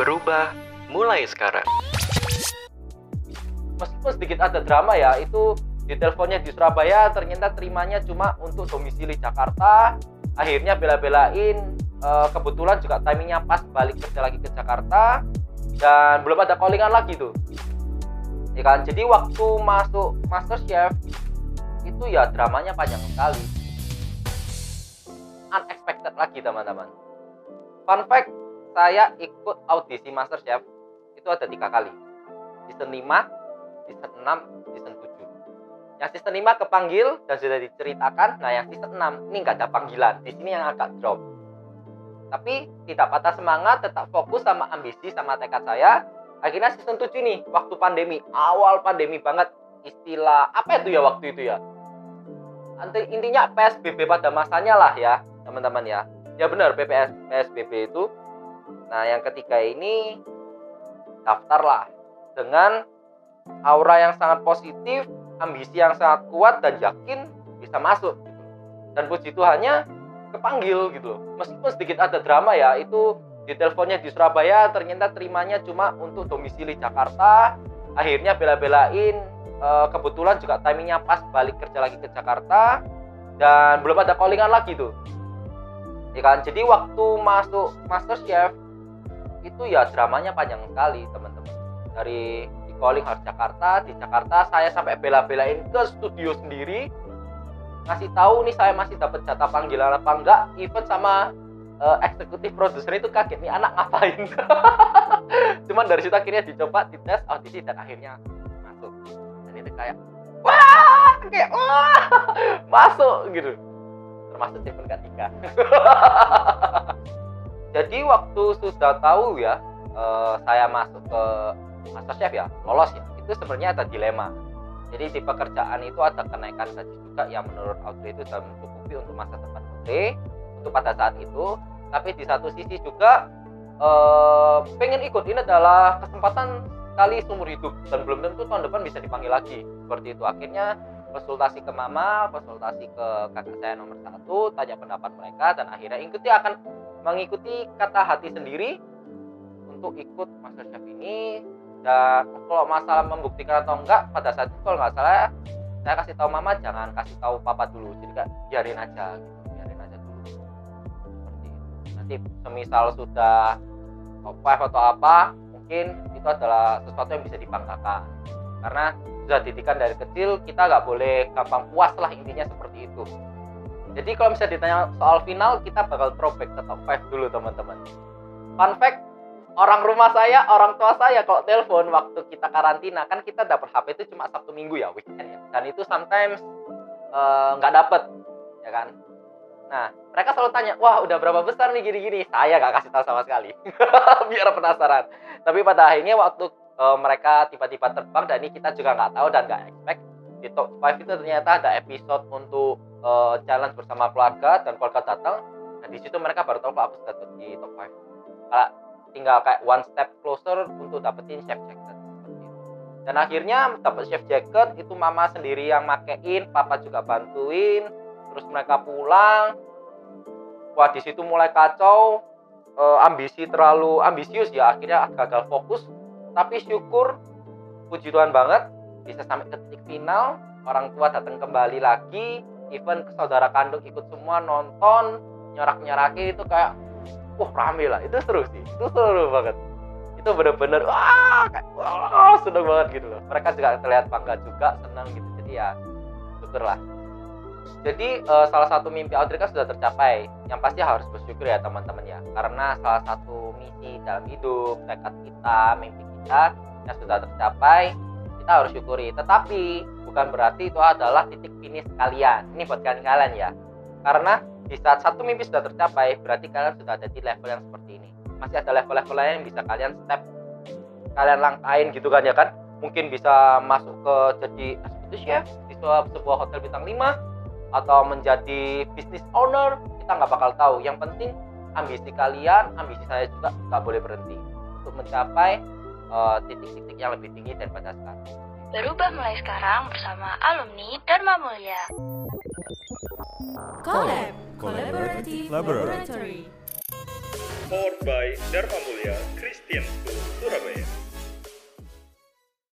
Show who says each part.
Speaker 1: Berubah mulai sekarang.
Speaker 2: meskipun sedikit ada drama ya itu di teleponnya di Surabaya ternyata terimanya cuma untuk domisili Jakarta. Akhirnya bela-belain eh, kebetulan juga timingnya pas balik kerja lagi ke Jakarta. Dan belum ada callingan lagi tuh. Ya kan? Jadi waktu masuk Masterchef itu ya dramanya panjang sekali. Unexpected lagi teman-teman. Fun fact saya ikut audisi Masterchef itu ada tiga kali season 5 season 6, season 7. Yang season 5 kepanggil dan sudah diceritakan. Nah, yang season 6 ini nggak ada panggilan. Di sini yang agak drop. Tapi tidak patah semangat, tetap fokus sama ambisi sama tekad saya. Akhirnya season 7 nih, waktu pandemi, awal pandemi banget. Istilah apa itu ya waktu itu ya? Intinya PSBB pada masanya lah ya, teman-teman ya. Ya benar, PPS, PSBB itu. Nah, yang ketiga ini daftarlah dengan aura yang sangat positif, ambisi yang sangat kuat dan yakin bisa masuk gitu. Dan puji Tuhannya kepanggil gitu. Meskipun sedikit ada drama ya, itu di teleponnya di Surabaya ternyata terimanya cuma untuk domisili Jakarta. Akhirnya bela-belain eh, kebetulan juga timingnya pas balik kerja lagi ke Jakarta dan belum ada callingan lagi tuh. Ya kan? Jadi waktu masuk Masterchef itu ya dramanya panjang sekali, teman-teman. Dari calling harus Jakarta di Jakarta saya sampai bela-belain ke studio sendiri. Ngasih tahu nih saya masih dapat jatah panggilan apa enggak even sama uh, eksekutif produser itu kaget nih anak ngapain? Cuman dari situ akhirnya dicoba dites audisi dan akhirnya masuk. Dan itu kayak wah! Kayak wah! Masuk gitu. Termasuk Stephen ketiga jadi waktu sudah tahu ya uh, saya masuk ke Masterchef ya lolos ya itu sebenarnya ada dilema. Jadi di pekerjaan itu ada kenaikan gaji juga yang menurut Audrey itu sudah mencukupi untuk masa depan Audrey untuk pada saat itu. Tapi di satu sisi juga eh, pengen ikut ini adalah kesempatan kali seumur hidup. Dan belum tentu tahun depan bisa dipanggil lagi. Seperti itu. Akhirnya konsultasi ke mama konsultasi ke kakak saya nomor satu tanya pendapat mereka dan akhirnya ikuti akan mengikuti kata hati sendiri untuk ikut Masterchef ini. Dan kalau masalah membuktikan atau enggak pada saat itu kalau nggak salah saya kasih tahu mama jangan kasih tahu papa dulu. Jadi kan biarin aja gitu. Biarin aja dulu. Seperti itu. Nanti semisal sudah top 5 atau apa mungkin itu adalah sesuatu yang bisa dibanggakan. Karena sudah didikan dari kecil kita nggak boleh gampang puas lah intinya seperti itu jadi kalau misalnya ditanya soal final kita bakal throwback ke top 5 dulu teman-teman fun fact orang rumah saya, orang tua saya kalau telepon waktu kita karantina kan kita dapat HP itu cuma Sabtu Minggu ya weekend ya. Dan itu sometimes eh, nggak uh, dapet ya kan. Nah mereka selalu tanya, wah udah berapa besar nih gini-gini. Saya nggak kasih tahu sama sekali, biar penasaran. Tapi pada akhirnya waktu uh, mereka tiba-tiba terbang dan ini kita juga nggak tahu dan nggak expect di top 5 itu ternyata ada episode untuk uh, challenge bersama keluarga dan keluarga datang. Nah di situ mereka baru tahu kalau aku sudah di top 5. Kalau tinggal kayak one step closer untuk dapetin chef jacket dan akhirnya dapat chef jacket itu mama sendiri yang makein papa juga bantuin terus mereka pulang wah di situ mulai kacau e, ambisi terlalu ambisius ya akhirnya gagal fokus tapi syukur puji Tuhan banget bisa sampai ke titik final orang tua datang kembali lagi even saudara kandung ikut semua nonton nyorak nyoraki itu kayak wah rame lah. Itu seru sih. Itu seru banget. Itu bener-bener wah kayak wah seneng banget gitu loh. Mereka juga terlihat bangga juga senang gitu. Jadi ya syukurlah jadi uh, salah satu mimpi Audrey kan sudah tercapai. Yang pasti harus bersyukur ya teman-teman ya. Karena salah satu misi dalam hidup tekad kita mimpi kita yang sudah tercapai kita harus syukuri. Tetapi bukan berarti itu adalah titik finish kalian. Ini buat kalian-kalian ya. Karena di saat satu mimpi sudah tercapai berarti kalian sudah ada di level yang seperti ini. Masih ada level-level lain yang bisa kalian step kalian langkain gitu kan ya kan? Mungkin bisa masuk ke jadi executive chef di sebuah, hotel bintang 5 atau menjadi business owner kita nggak bakal tahu. Yang penting ambisi kalian ambisi saya juga nggak boleh berhenti. Untuk mencapai eh, titik-titik uh, yang lebih tinggi daripada sekarang.
Speaker 3: Berubah mulai sekarang bersama alumni Dharma Mulia
Speaker 4: Collab Collaborative Laboratory. Powered by Dharma Mulia Christian School Surabaya.